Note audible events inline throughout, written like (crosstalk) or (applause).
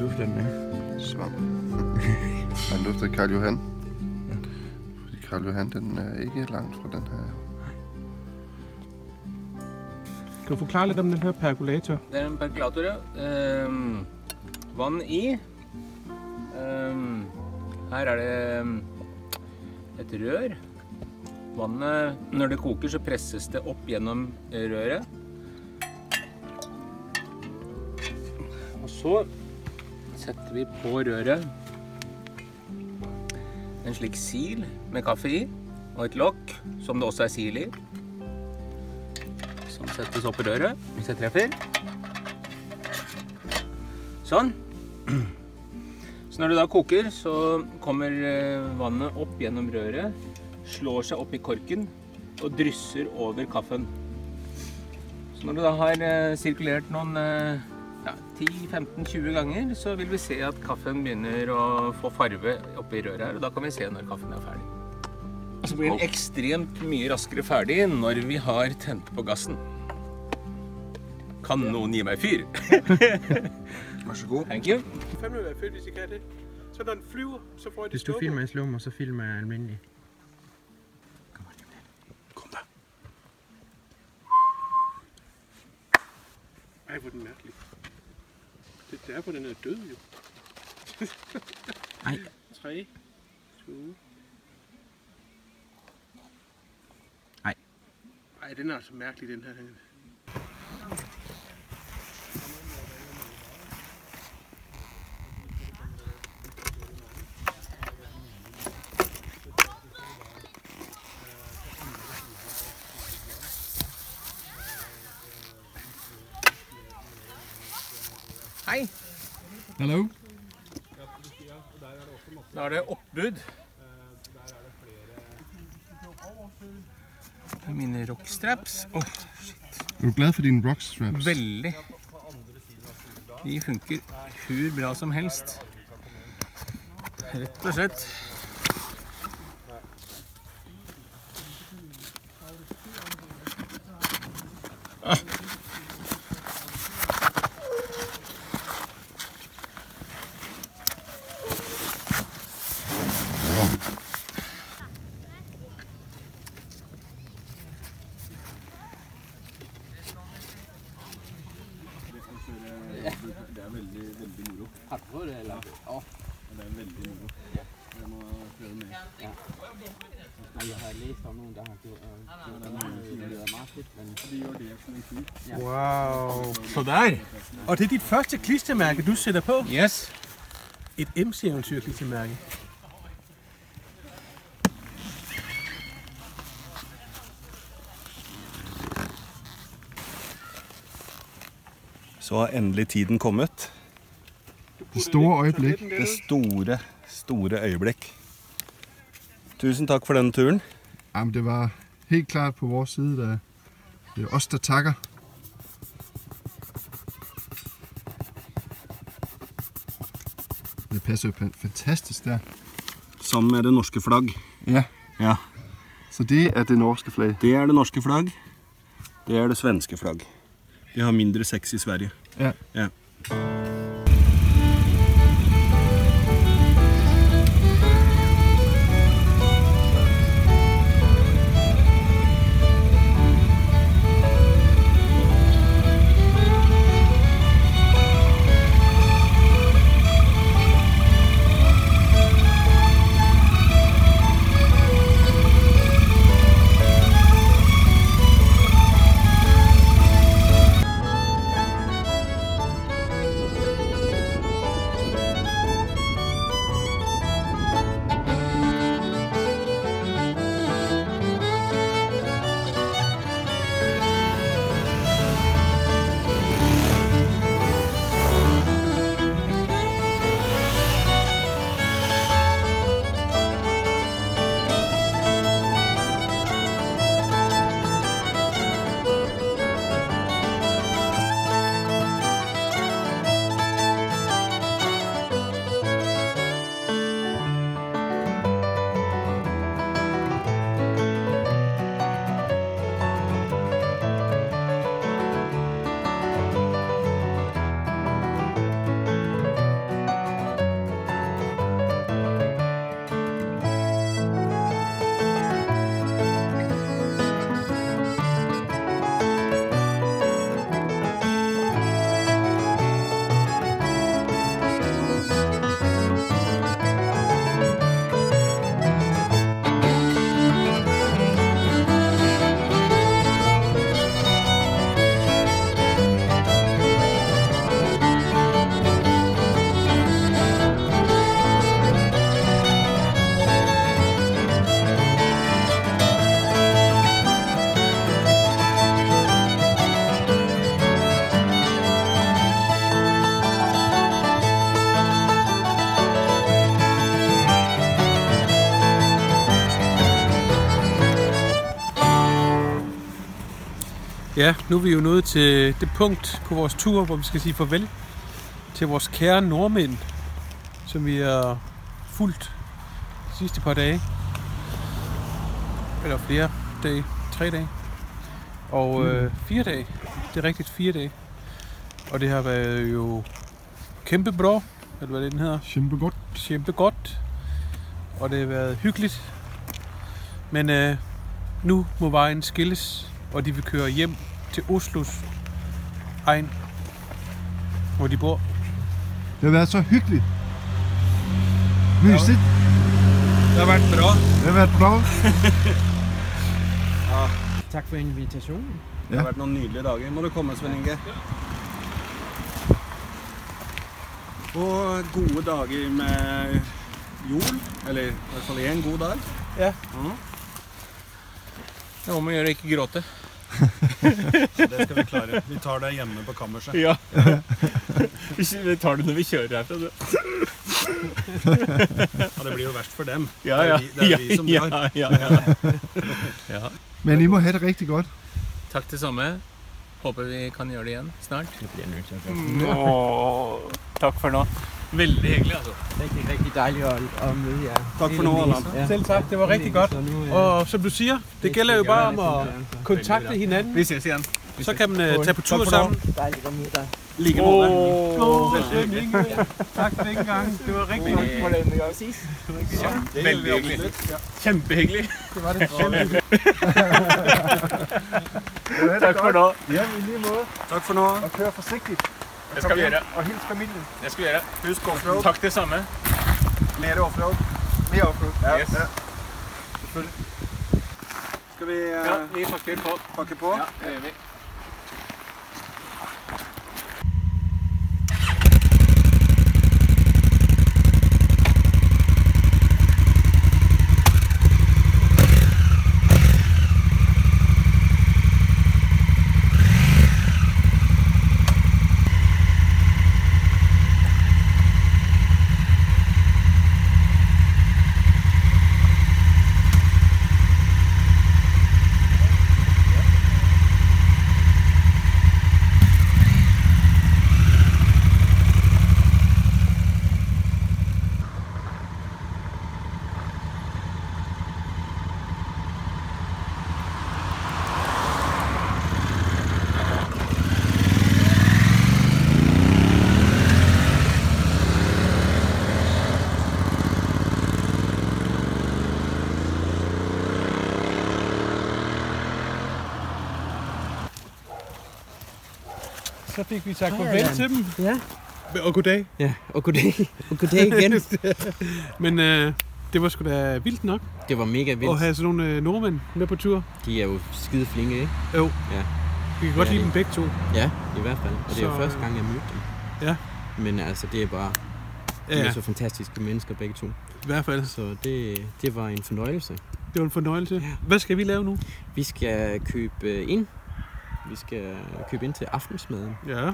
dufter den af. Svamp. (laughs) Han dufter af Karl Johan. Fordi Karl Johan, den er ikke langt fra den her. Kan du forklare lidt om den her perkulator? Det er en perkulator, ja. Ehm, vann i. Ehm, her er det ehm, et rør. Vannet, når det koker, så presses det opp gjennom røret. Og så setter vi på røret en slik sil med kaffe i, og et lokk som det også er sil i. Som settes opp i røret, hvis jeg treffer. Sånn. Så når det da koker, så kommer eh, vannet opp gjennom røret, slår seg opp i korken og drysser over kaffen. Så når det da har eh, sirkulert noen eh, ja, 10-15-20 ganger, så vil vi se at kaffen begynner å få farve oppi røret her, og da kan vi se når kaffen er ferdig. Og så blir den ekstremt mye raskere ferdig når vi har tent på gassen. Kan noen gi meg fyr? (laughs) Vær så god. Thank you. fandme være fedt, hvis I kan det. Så når den flyver, så får jeg Hvis du filmer i slow så filmer jeg almindelig. Kom der. Ej, hvor er den mærkelig. Det er derfor, den er død, jo. Ej. (laughs) 3, 2... Ej. Ej, den er altså mærkelig, den her. Hallo? Da er det oppbud. Mine rockstraps. Åh, Er du glad for dine rock straps? veldig. De funker hvor bra som helst. Rett og slett. Der. Og det er dit første klistermærke, du sætter på? Yes. Et MC-eventyr klistermærke. Så har endelig tiden kommet. Det store øjeblik. Det store, store øyeblikk. Tusen takk for denne turen. Jamen, det var helt klart på vores side, der det er os, der takker. Passer jo fan- fantastisk der. Sammen med det norske flagg. Ja. Ja. Så det er det norske flag. Det er det norske flagg. Det er det svenske flagg. De har mindre sex i Sverige. Ja. ja. Ja, nu er vi jo nået til det punkt på vores tur, hvor vi skal sige farvel til vores kære nordmænd, som vi har fulgt de sidste par dage. Eller flere dage. Tre dage. Og øh, fire dage. Det er rigtigt, fire dage. Og det har været jo kæmpe bra, eller hvad det den hedder. Kæmpe godt. Kæmpe godt. Og det har været hyggeligt. Men øh, nu må vejen skilles, og de vil køre hjem til Oslos egen, hvor de bor. Det har været så hyggeligt. Mysigt. Det har været bra. Det har været bra. (laughs) Tak for invitationen. Det har vært noen nydelige dager. Må du komme, Sven Inge. Og gode dager med jord. Eller i hvert fall én god dag. Ja. Mhm. Det må man gjøre, ikke gråte. (laughs) Det skal vi klare. Vi tar det hjemme på kammerset. Ja. (laughs) Vi tar det når vi kjører herfra. (laughs) Ja, det blir jo verst for dem. Ja, Det er ja. vi- det er vi som ja, drar. ja, ja, ja. Men I må have det rigtig godt. Takk det samme. Håper vi kan gjøre det igjen snart. Det bliver jeg nødt til at gøre. Åh, for nå. Veldig hyggelig, altså. Rigtig, rigtig dejligt at, at møde jer. Tak for nu, Allan. Ja. Selv tak, det var rigtig godt. Øh, Og som du siger, det gælder jo bare om at kontakte hinanden. Vi ses igjen. Så kan man uh, tage på tur Tak sammen. Dejligt at møde dig. Like måte. Åh. Tak for den gang. Det var rigtig godt. Præcis. Veldig hyggelig. Kjempehyggelig. Det var det. (laughs) Takk for nå. Ja, i lige måde. Takk for nå. Og kør forsigtigt. Det skal vi gjøre. Og hils familien. Det skal vi gjøre. Husk offroad. Takk det samme. Mere offroad. Mere offroad. Ja, Yes. ja. Skal vi eh, Ja, vi pakker på. pakke på? Ja, det gjør vi. Så fik vi sagt farvel til dem. Ja. Og goddag. Ja, og goddag. Og goddag igen. (laughs) Men øh, det var sgu da vildt nok Det var mega at vildt. have sådan nogle øh, nordmænd med på tur. De er jo skide flinke, ikke? Jo. Ja. Vi kan godt Ja, lide dem begge to. Ja, i hvert fald. Og det er jo første øh, gang, jeg mødte dem. Ja. Men altså, det er bare... De Ja, er ja. så fantastiske mennesker, begge to. i hvert fald. Så det, det var en fornøjelse. Det var en fornøjelse. Hvad skal vi lave nu? Vi skal købe øh, ind. Vi skal købe ind til aftensmaden. Ja,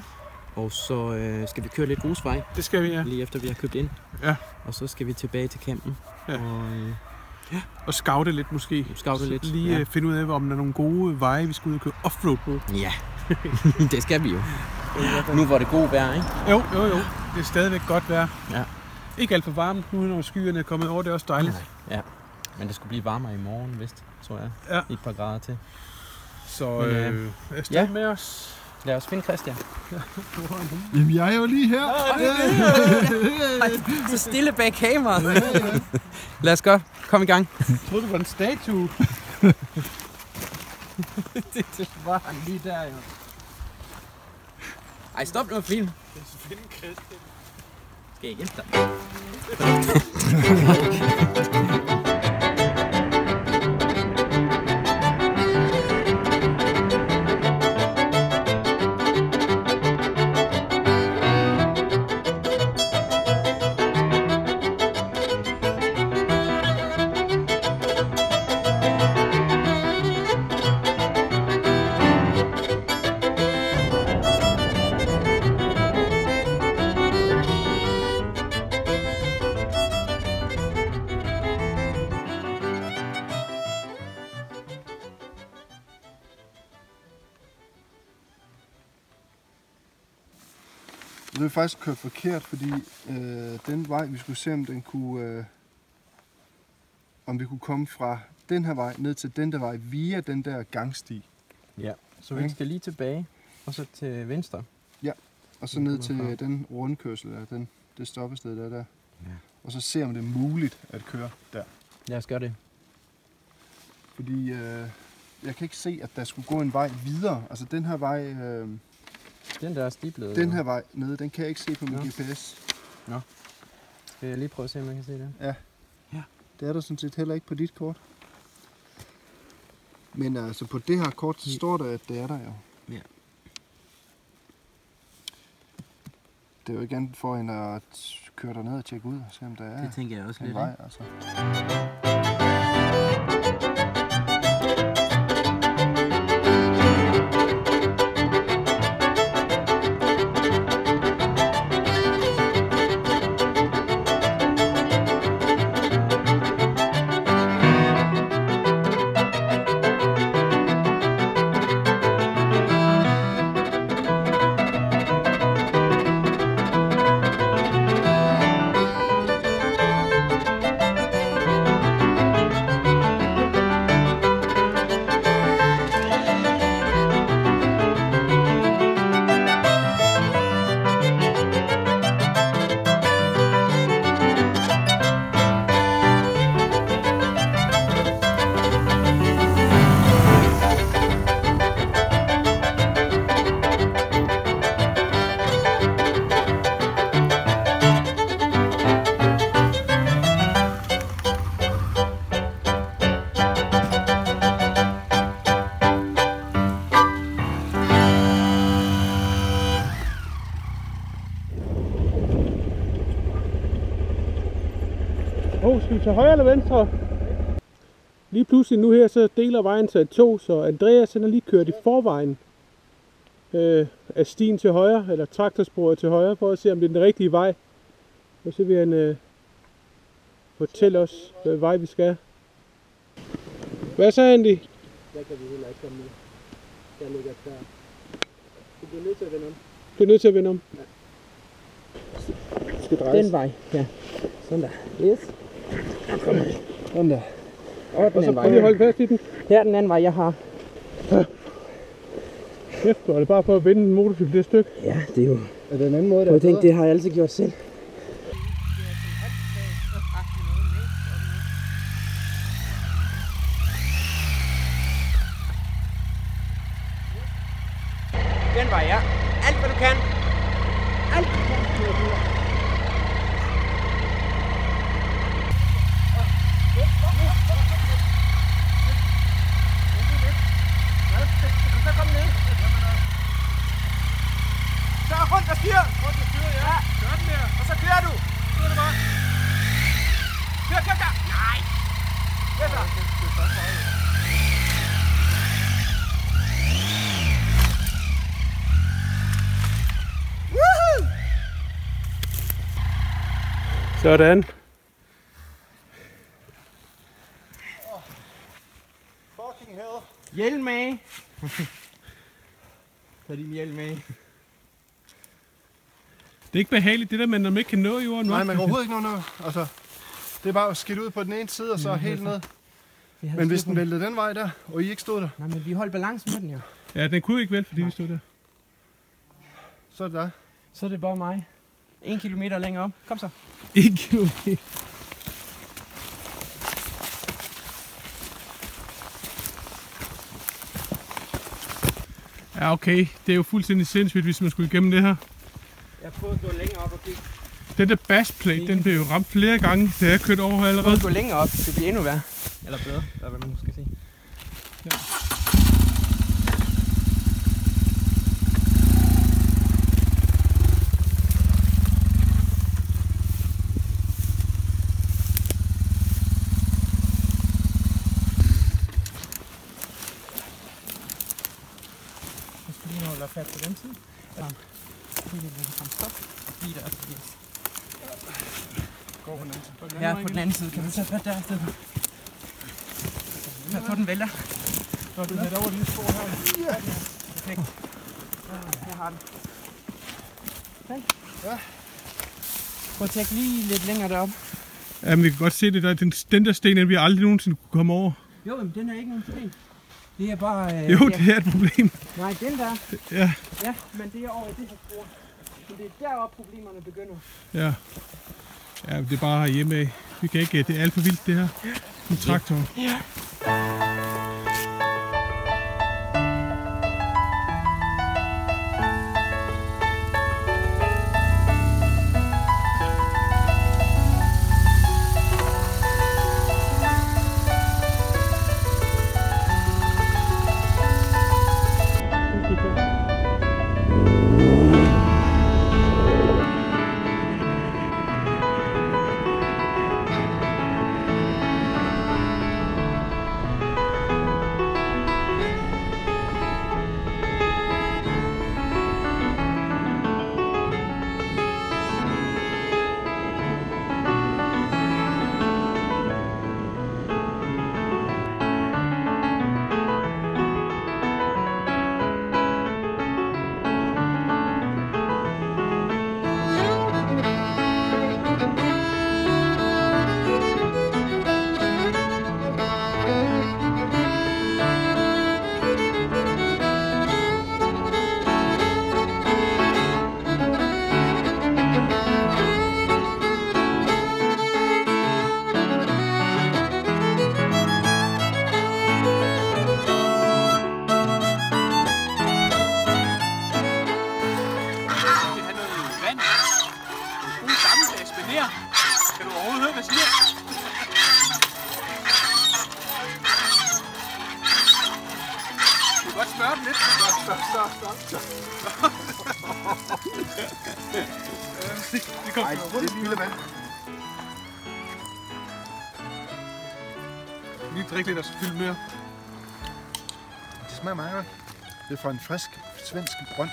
Og så øh, skal vi køre lidt grusvej, det skal vi, ja. lige efter vi har købt ind. Ja. Og så skal vi tilbage til campen. Ja. Og øh, Og scoute lidt måske. Scoute lidt, Lige ja. ja. finde ud af, om der er nogle gode veje, vi skal ud og køre offroad på. ja, (laughs) det skal vi jo. Nu var det god vejr, ikke? Jo, jo, jo. Det er stadigvæk godt vejr. Ja. Ikke alt for varmt nu, når skyerne er kommet over. Det er også dejligt. Ja. Men det skulle blive varmere i morgen, vist, tror jeg. Ja. Et par grader til. Så Men, øh, øh, afsted ja. med os. Lad os finde Christian. (laughs) Jamen, jeg er jo lige her. (laughs) Så stille bag kameraet. Lad os godt komme i gang. Jeg troede, det var en statue. (laughs) det var han lige der, jo. Ej, stop nu, film. Finde Christian. Skal jeg hjælpe dig? Så det er faktisk kørt forkert, fordi øh, den vej, vi skulle se, om den kunne... Øh, om vi kunne komme fra den her vej ned til den der vej via den der gangsti. Ja. Så vi skal lige tilbage, og så til venstre. Og så ned til den rundkørsel, der, den, det stoppested der, der. Ja. Og så se, om det er muligt at køre der. Lad os gøre det. Fordi øh, jeg kan ikke se, at der skulle gå en vej videre. Altså den her vej, øh, Den der er stiblet. den her vej nede, den kan jeg ikke se på min Nå. GPS. Skal jeg lige prøve at se, om jeg kan se det? Det er der sådan set heller ikke på dit kort. Men altså på det her kort, så står der, at det er der jo. Ja. Det er jo ikke andet for end at køre derned og tjekke ud og se, om der er Det tænker jeg også en lidt. vej. Altså. Tage højre eller venstre? Lige pludselig nu her, så deler vejen sig i to, så Andreas han er lige kørt i forvejen øh, af stien til højre, eller traktorsporet til højre, for at se, om det er den rigtige vej. Og så vil han øh, fortælle os, hvad vej vi skal. Hvad så, Andy? Der kan vi heller ikke komme med. Der ligger der. Du bliver nødt til at vende om. Du er nødt til at vende om. Du skal dreje. Den vej, ja. Sådan der. Yes. Sådan der. Og Og den så anden prøv lige at vej. holde fast i den. Her er den anden vej, jeg har. Kæft, du er det bare for at vende en motorcykel det stykke. Ja, det er jo... Er det en anden måde, der er tænkte, bedre? det har jeg altid gjort selv. Den vej, ja. Alt, hvad du kan. Alt, hvad du kan. skal du gøre. Så kom ned. Så rundt og styr. Rundt og styr, ja. Kør den der. Og så kører du. Kører du bare. Kør, kør, kør. Nej. Kør så. Sådan. Fucking hell. Hjelm med. (laughs) Tag din hjelm med. Det er ikke behageligt, det der, men når man ikke kan nå jorden. Nej, man kan overhovedet ikke nå noget. Altså, det er bare skille ud på den ene side, og så helt ned. Men hvis den væltede den vej der, og I ikke stod der, Nej, men vi holdt balancen på den jo. Ja, den kunne ikke vælte, fordi vi stod der. så er det dig. Så er det bare mig. En kilometer længere op. Kom så. En kilometer. Ja, okay. Det er jo fuldstændig sindssygt, hvis man skulle igennem det her. Jeg prøvede at gå længere op og kigge. Den der bassplate, den blev jo ramt flere gange, da jeg kørte over her Jeg allerede. prøvede at gå længere op. Det bliver endnu værre. Eller bedre, hvad man nu skal sige. Jeg skal lige holde fat på den side. Ja. Lige lidt frem stop. Lige der. Yes. Gå på den anden side. Ja, på den anden side. Kan du tage fat der i stedet? Pas på, den vælter. Nå, du hætter over lige spor her. Perfekt. Ja, jeg har den. Prøv at tage lige lidt længere derop. Ja, men vi kan godt se det der. Den, den der sten, den vi aldrig nogensinde kunne komme over. Jo, men den er ikke nogen sten. Det er bare... Øh, Jo, det det er et problem. Nej, den der. Ja, Ja, men det er over i det her spor. Men det er deroppe, problemerne begynder. ja. Ja, det er bare herhjemme. Vi kan ikke, det er alt for vildt det her. En traktor. Ja. Det er fra en frisk svensk brønd.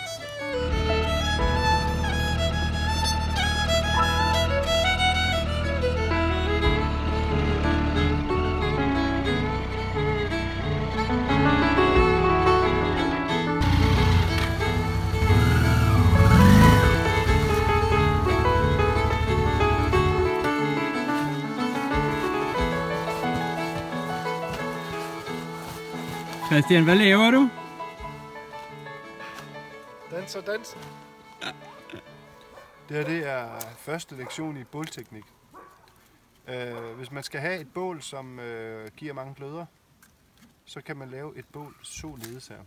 Christian, hvad laver du? Så og. Det her det er første lektion i bålteknik. Øh, hvis man skal have et bål, som øh, giver mange gløder, så kan man lave et bål således her.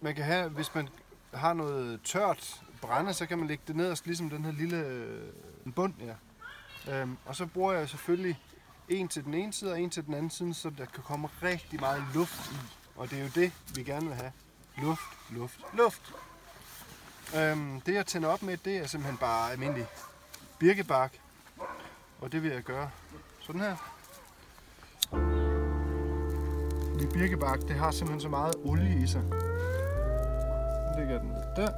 Man kan have, hvis man har noget tørt brænde, så kan man lægge det nederst, ligesom den her lille øh, en bund. Ja. Øhm, og så bruger jeg selvfølgelig en til den ene side og en til den anden side, så der kan komme rigtig meget luft i. Og det er jo det, vi gerne vil have. Luft, luft, luft. Øhm, det jeg tænder op med, det er simpelthen bare almindelig birkebark. Og det vil jeg gøre sådan her. Fordi birkebark, det har simpelthen så meget olie i sig. Nu ligger den der.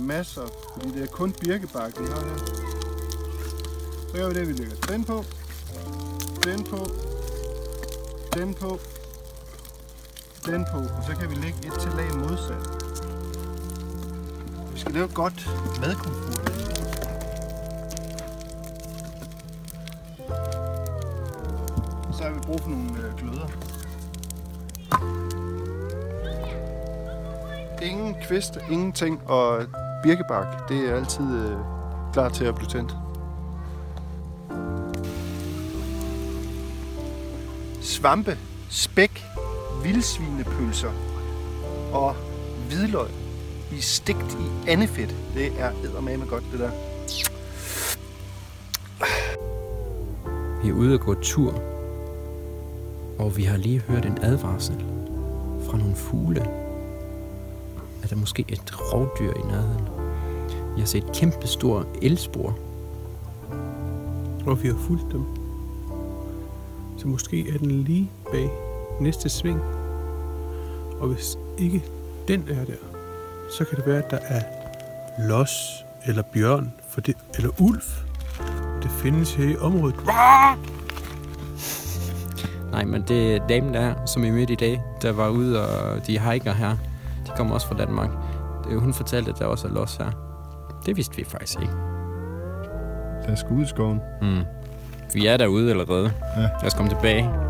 Masser, fordi det er kun birkebark, vi har her. Så gør vi det, vi lægger den på. Den på. Den på. Den på. Og så kan vi lægge et til lag modsat. Vi skal lave et godt madkomfur. Så har vi brug for nogle øh, gløder. Ingen kvist, ingenting, og birkebark, det er altid øh, klar til at blive tændt. Svampe, spæk, vildsvinepølser og hvidløg i stegt i andefedt. Det er eddermame godt, det der. Vi er ude at gå tur, og vi har lige hørt en advarsel fra nogle fugle. Er der måske et rovdyr i nærheden? Vi har set et kæmpe stort elspor. Og vi har fulgt dem. Så måske er den lige bag næste sving. Og hvis ikke den er der, så kan det være, at der er los eller bjørn for det, eller ulv. Det findes her i området. Nej, men det er damen der, som er midt i dag, der var ude, og de hiker her. De kommer også fra Danmark. hun fortalte, at der også er los her. Det vidste vi faktisk ikke. Lad os gå ud i skoven. Mm. Vi er derude allerede. Ja. Lad os komme tilbage.